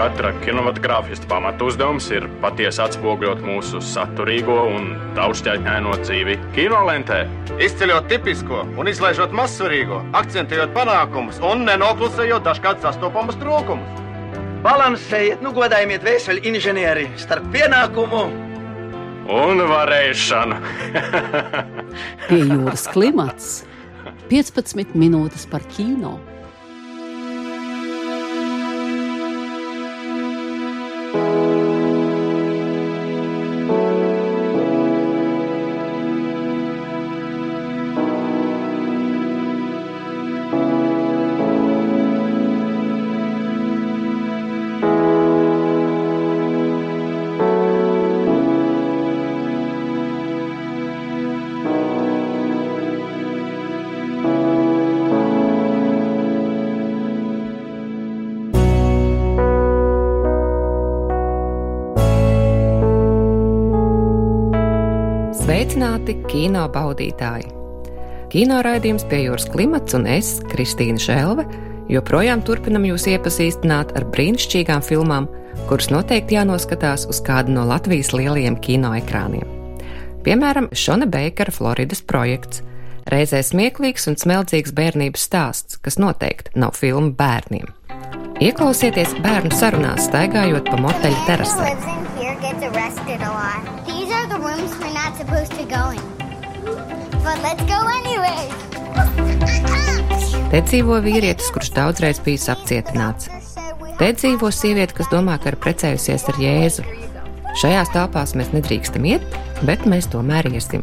katra kinematogrāfista pamatu uzdevums ir patiesi atspoguļot mūsu saturīgo un daudzšķaitņaino dzīvi kinolentē. Izceļot tipisko un izlaižot mazsvarīgo, akcentējot panākumus un nenoklusējot dažkārt sastopamus trūkumus. Balansējiet, nu godājiet vēseli inženieri starp pienākumu un varēšanu. Pie jūras klimats 15 minūtes par kino. Sveicināti kino baudītāji! Kino raidījums pie jūras klimats un es, Kristīna Šelve, joprojām turpinam jūs iepazīstināt ar brīnišķīgām filmām, kuras noteikti jānoskatās uz kādu no Latvijas lielajiem kinoekrāniem. Piemēram, Šona Beikera Floridas projekts, reizē smieklīgs un smeldzīgs bērnības stāsts, kas noteikti nav filma bērniem. Ieklausieties bērnu sarunās, staigājot pa moteļa terasē. supposed to. But let's go anyway. Te dzīvo vīrietis, kurš daudzreiz bijis apcietināts. Te dzīvo sieviete, kas domā, ka ir precējusies ar Jēzu. Šajās telpās mēs nedrīkstam iet, bet mēs tomēr iesim.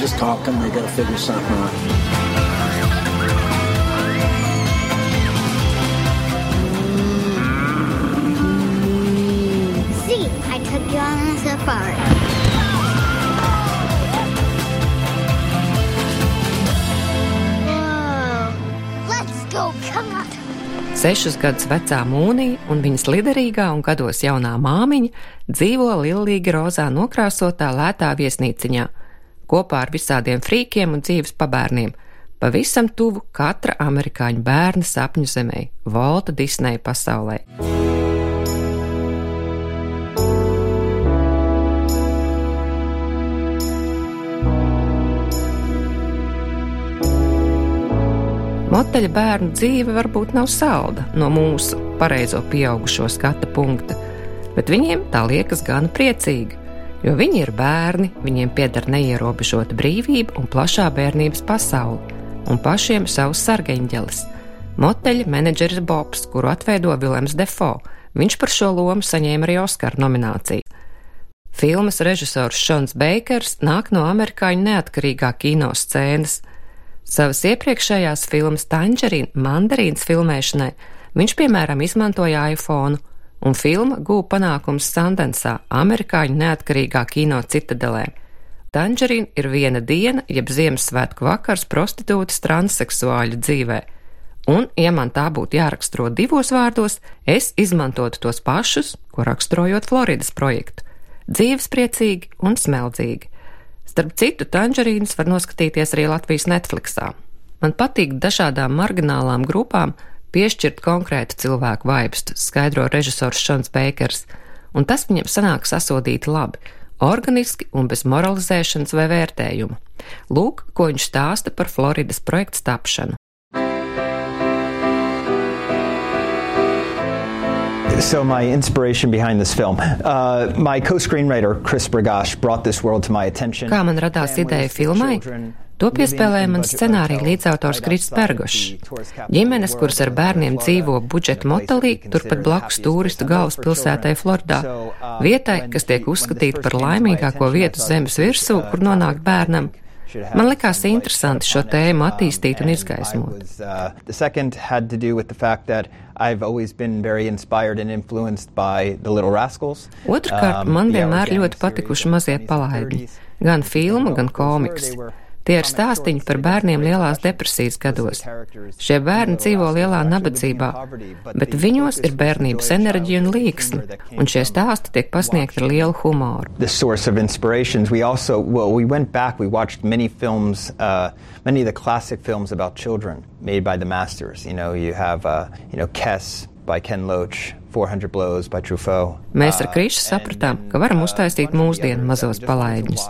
Just talk them, they gotta figure something out. safari. Sešus gadus vecā mūnija un viņas liderīgā un gados jaunā māmiņa dzīvo lillīgi rozā nokrāsotā lētā viesnīciņā, kopā ar visādiem frīkiem un dzīves pabērniem, pavisam tuvu katra amerikāņu bērna sapņu zemē, Volta Disneja pasaulē. Moteļa bērnu dzīve varbūt nav salda no mūsu pareizo pieaugušo skata punkta, bet viņiem tā liekas gan priecīga, jo viņi ir bērni, viņiem pieder neierobežota brīvība un plašā bērnības pasaule, un pašiem savs sargeņģelis. Moteļa menedžeris Bobs, kuru atveido Vilems Defo, viņš par šo lomu saņēma arī Oskara nomināciju. Filmas režisors Šons Beikers nāk no amerikāņu neatkarīgā kino scēnas – Savas iepriekšējās filmas Tangerīna mandarīnas filmēšanai viņš, piemēram, izmantoja iPhone, un filma gūpa panākums Sandensā, amerikāņu neatkarīgā kino citadelē. Tangerīna ir viena diena, jeb Ziemassvētku vakars prostitūtas transseksuāļu dzīvē. Un, ja man tā būtu jāraksturo divos vārdos, es izmantotu tos pašus, ko raksturojot Floridas projektu - dzīvespriecīgi un smeldzīgi. Starp citu, tanģerīnas var noskatīties arī Latvijas Netflixā. Man patīk dažādām marginālām grupām piešķirt konkrētu cilvēku vaibstu, skaidro režisors Šons Beikers, un tas viņam sanāk sasodīti labi, organiski un bez moralizēšanas vai vērtējuma. Lūk, ko viņš stāsta par Floridas projekta tapšanu. So my inspiration behind this film. Uh, my co-screenwriter Chris Bragash brought this world to my attention. Kā man radās ideja filmai? To piespēlēja mans scenārija līdzautors Kristis Pergošs. Ģimenes, kuras ar bērniem dzīvo budžeta motelī, turpat blakus turistu galvaspilsētai Floridā, vietai, kas tiek uzskatīta par laimīgāko vietu zemes virsū, kur nonākt bērnam, Man likās interesanti šo tēmu attīstīt un izgaismot. Otrkārt, man vienmēr ļoti patikuši mazie palaidi, gan filma, gan komiks. Tie ir stāstiņi par bērniem lielās depresijas gados. Šie bērni dzīvo lielā nabadzībā, bet viņos ir bērnības enerģija un līksme, un šie stāsti tiek pasniegti ar lielu humoru. We also, well, we went back, we watched many films, uh, many of the classic films about children made by the masters. You know, you have, uh, you know, Kess Mēs ar Krišu sapratām, ka varam uztaisīt mūsdienu mazos palaidņus.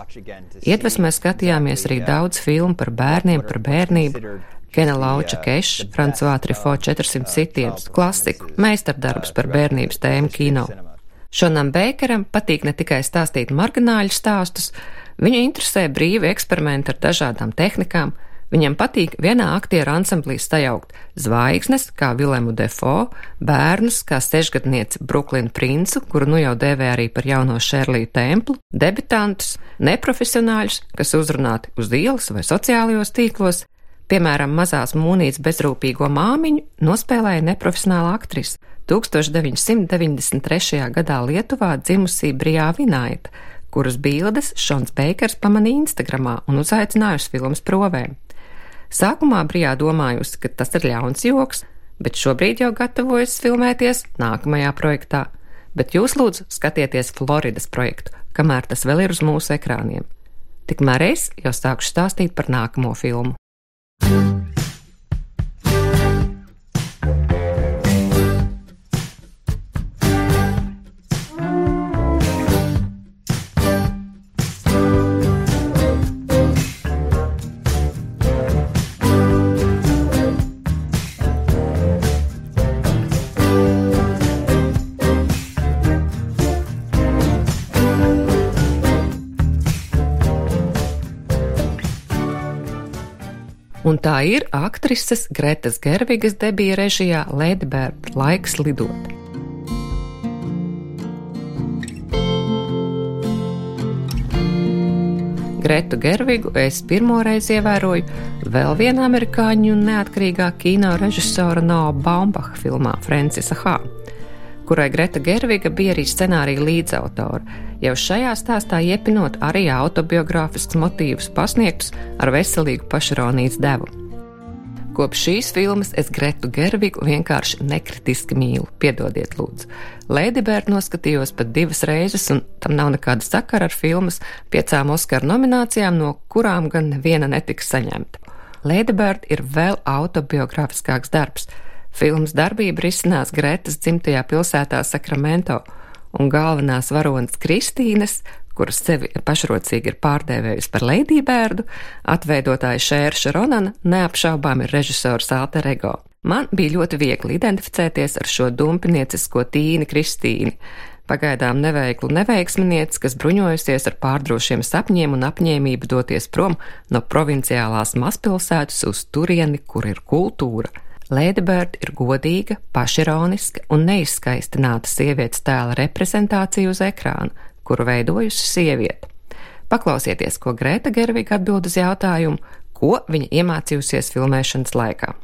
Iedvesmē skatījāmies arī daudz filmu par bērniem, par bērnību, Kena Lauča Kešs, Francoā Trifo 400 sitienus, klasiku, meistardarbus par bērnības tēmu kino. Šonam Beikeram patīk ne tikai stāstīt margināļu stāstus, viņu interesē brīvi eksperimenti ar dažādām tehnikām, Viņam patīk vienā aktieru ansamblī sajaukt zvaigznes, kā Vilēmu Defo, bērnus, kā sešgadnieci Bruklinu Princu, kuru nu jau dēvē arī par jauno Šerliju templu, debitantus, neprofesionāļus, kas uzrunāti uz ielas vai sociālajos tīklos, piemēram, mazās mūnītes bezrūpīgo māmiņu nospēlēja neprofesionāla aktrise. 1993. gadā Lietuvā dzimusī Brijā Vinaita, kuras bildes Šons Beikers pamanīja Instagramā un uzaicināja uz filmas provēm. Sākumā Brijā domājusi, ka tas ir ļauns joks, bet šobrīd jau gatavojas filmēties nākamajā projektā. Bet jūs lūdzu skatieties Floridas projektu, kamēr tas vēl ir uz mūsu ekrāniem. Tikmēr es jau sākšu stāstīt par nākamo filmu. Un tā ir aktrises Gretas Gervigas debija režijā Ledbērta laiks lidot. Gretu Gervigu es pirmoreiz ievēroju vēl vienā amerikāņu neatkarīgā kino režisora Noa Baumbacha filmā Francisa Hā kurai Greta Gerviga bija arī scenārija līdzautore, jau šajā stāstā iepinot arī autobiogrāfisks motīvus pasniegtus ar veselīgu pašaronijas devu. Kopš šīs filmas es Gretu Gervigu vienkārši nekritiski mīlu, piedodiet, lūdzu. Lēdibērta noskatījos pat divas reizes, un tam nav nekāda sakara ar filmas piecām Oskara nominācijām, no kurām gan neviena netika saņemta. Lēdibērta ir vēl autobiogrāfiskāks darbs Filmas darbība risinās Gretas dzimtajā pilsētā Sakramento, un galvenās varonas Kristīnes, kuras sevi pašrocīgi ir pārdēvējusi par leidībērdu, atveidotāja Šērša Ronana neapšaubām ir režisors Alter Ego. Man bija ļoti viegli identificēties ar šo dumpiniecisko tīni Kristīni, pagaidām neveiklu neveiksminieci, kas bruņojusies ar pārdrošiem sapņiem un apņēmību doties prom no provinciālās mazpilsētas uz turieni, kur ir kultūra. Ladybird ir godīga, pašironiska un neizskaistināta sievietes tēla reprezentācija uz ekrāna, kuru veidojusi sieviete. Paklausieties, ko Greta Gerviga atbild uz jautājumu, ko viņa iemācījusies filmēšanas laikā.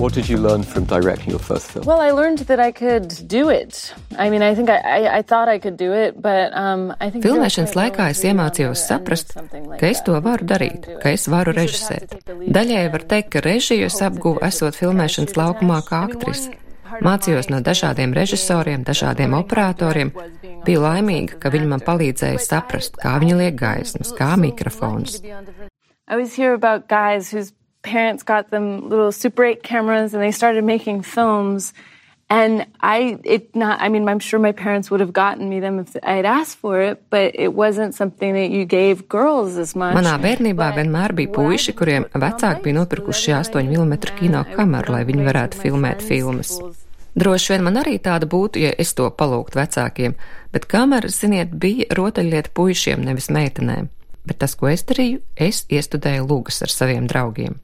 What did you learn from directing your first film? Well, I learned that I could do it. I mean, I think I, I, I thought I could do it, but um, I think. Filmēšanas laikā es iemācījos saprast, ka es to varu darīt, ka es varu režisēt. Daļai var teikt, ka režiju es apguvu esot filmēšanas laukumā kā aktrise. Mācījos no dažādiem režisoriem, dažādiem operatoriem. Biju laimīga, ka viņi man palīdzēja saprast, kā viņi liek gaismas, kā mikrofons. I always hear about guys whose parents got them little Super 8 cameras and they started making films. And I, it not, I mean, I'm sure my parents would have gotten me them if I'd asked for it, but it wasn't something that you gave girls as much. Manā bērnībā vienmēr bija puiši, kuriem vecāki bija nopirkuši 8 mm kino kameru, lai viņi varētu filmēt filmas. Droši vien man arī tāda būtu, ja es to palūgtu vecākiem, bet kameras, ziniet, bija rotaļlieta puišiem, nevis meitenēm. Bet tas, ko es darīju, es iestudēju lūgas ar saviem draugiem.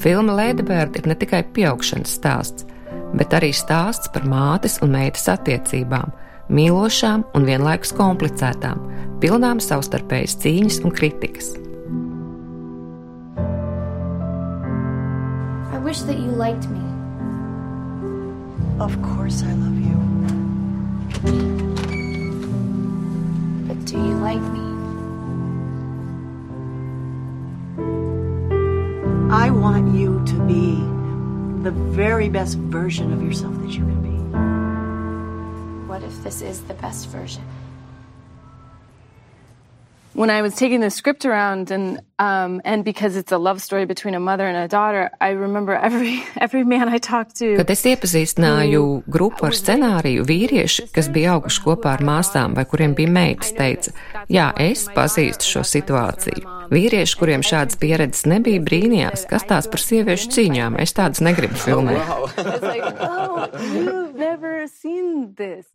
Filma Ladybird ir ne tikai pieaugšanas stāsts, bet arī stāsts par mātes un meitas attiecībām, mīlošām un vienlaikus komplicētām, pilnām savstarpējas cīņas un kritikas. I wish that you liked me. Of course I love you. But do you like me? I want you to be the very best version of yourself that you can be. What if this is the best version? when I was taking the script around, and um, and because it's a love story between a mother and a daughter, I remember every every man I talked to. Kad es iepazīstināju grupu ar scenāriju, vīrieši, kas bija auguši kopā ar māsām vai kuriem bija meitas, teica, jā, es pazīstu šo situāciju. Vīrieši, kuriem šādas pieredzes nebija, brīnījās, kas tās par sieviešu cīņām. Es tādas negribu filmēt. Oh,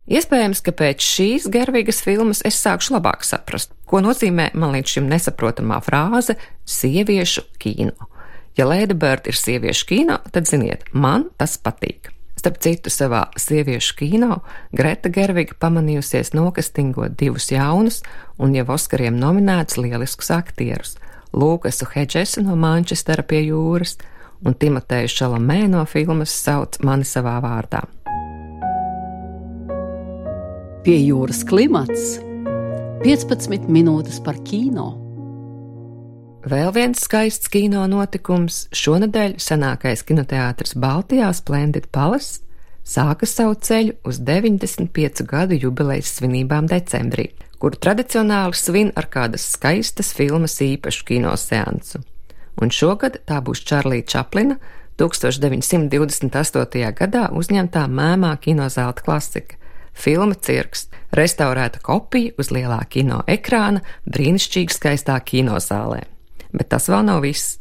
Iespējams, ka pēc šīs garīgas filmas es sākšu labāk saprast, ko nozīmē man līdz šim nesaprotamā frāze - sieviešu kino. Ja Lēda Bērta ir sieviešu kino, tad ziniet, man tas patīk. Starp citu, savā sieviešu kino Greta Gerviga pamanījusies nokastingot divus jaunus un jau Oskariem nominētus lieliskus aktierus - Lūkasu Hedžesu no Manchestera pie jūras un Timoteju Šalamē no filmas Sauc mani savā vārdā. Pie jūras klimats 15 minūtes par kino. Vēl viens skaists kino notikums šonadēļ senākais kinoteātris Baltijā Splendid Palace sāka savu ceļu uz 95 gadu jubilejas svinībām decembrī, kuru tradicionāli svin ar kādas skaistas filmas īpašu kinoseansu. Un šogad tā būs Čārlīda Čaplina 1928. gadā uzņemtā mēmā kinozēlta klasika - filma Cirks, restaurēta kopija uz lielā kino ekrāna brīnišķīgi skaistā kinozālē. Bet tas vēl nav viss.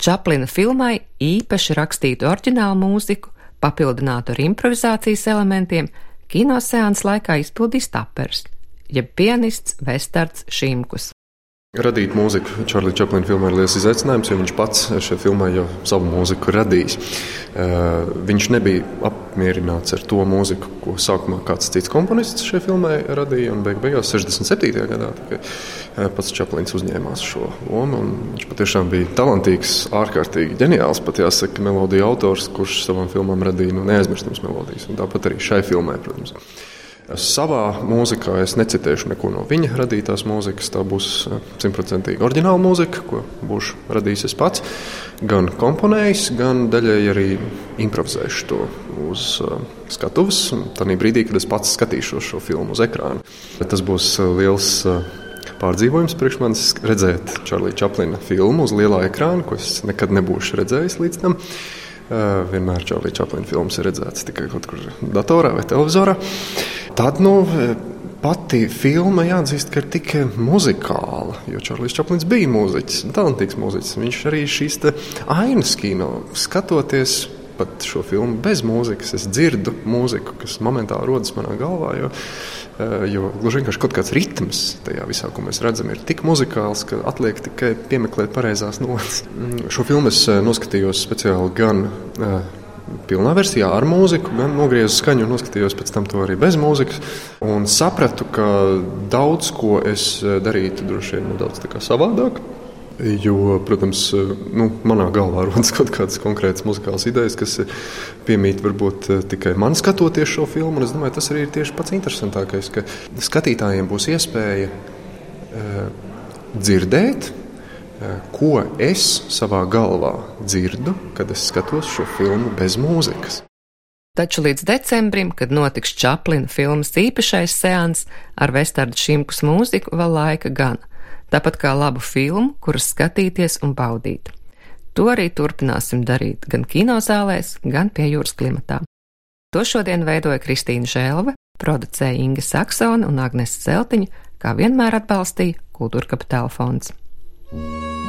Čaplina filmai īpaši rakstītu oriģinālu mūziku, papildinātu ar improvizācijas elementiem, kinoseāns laikā izpildīs tapers, jeb pianists Vestards Šimkus. Radīt mūziku Čārlīda Čaplina filmā ir liels izaicinājums, jo viņš pats šajā filmā jau savu mūziku radījis. Uh, viņš nebija apmierināts ar to mūziku, ko sākumā kāds cits komponists šajā filmā radīja. Beig beigās, 67. gadā, tikai uh, pats Čaplins uzņēmās šo lomu. Viņš patiešām bija talantīgs, ārkārtīgi ģeniāls, pat jāsaka, melodiju autors, kurš savām filmām radīja nu, neaizmirstams melodijas. Tāpat arī šai filmai, protams. Savā mūzikā es necitēšu neko no viņa radītās mūzikas. Tā būs eh, simtprocentīgi oriģināla mūzika, ko būšu radījis es pats. Gan komponējis, gan daļēji arī improvizēšu to uz uh, skatuves. Tad brīdī, kad es pats skatīšos šo filmu uz ekrāna, tas būs eh, liels. Pārdzīvojums priekš manis redzēt Čārlīda Čaplina filmu uz lielā ekrāna, ko es nekad nebūšu redzējis līdz tam. Vienmēr Čārlīda Čaplina filmas ir redzētas tikai kaut kur datorā vai televizorā. Tad, nu, pati filma jāatzīst, ka ir tik muzikāla. Jo Čārlis Čaplins bija mūziķis, talantīgs mūziķis. Viņš arī šīs ainas kino skatoties. Pat šo filmu bez mūzikas es dzirdu mūziku, kas momentāli rodas manā galvā. Jo, eh, jo gluži vienkārši kaut kāds ritms tajā visā, ko mēs redzam, ir tik muzikāls, ka atliek tikai piemeklēt pareizās notis. Mm, šo filmu es eh, noskatījos speciāli gan uh, pilnā versijā ar mūziku, gan nogriezu skaņu noskatījos pēc tam to arī bez mūzikas. Un sapratu, ka daudz ko es darītu droši vien nedaudz savādāk. Jo, protams, nu, manā galvā rodas kaut kādas konkrētas muzikālas idejas, kas piemīt varbūt tikai man skatoties šo filmu. Es domāju, tas arī ir tieši pats interesantākais, ka skatītājiem būs iespēja dzirdēt ko es savā galvā dzirdu, kad es skatos šo filmu bez mūzikas. Taču līdz decembrim, kad notiks Čaplina filmas īpašais seans ar Vestardu Šimkus mūziku, vēl laika gan, tāpat kā labu filmu, kuras skatīties un baudīt. To arī turpināsim darīt gan kinozālēs, gan pie jūras klimatā. To šodien veidoja Kristīna Žēlve, producēja Inga Saksona un Agnese Zeltiņa, kā vienmēr atbalstīja Kultūra Kapitāla fonds. Música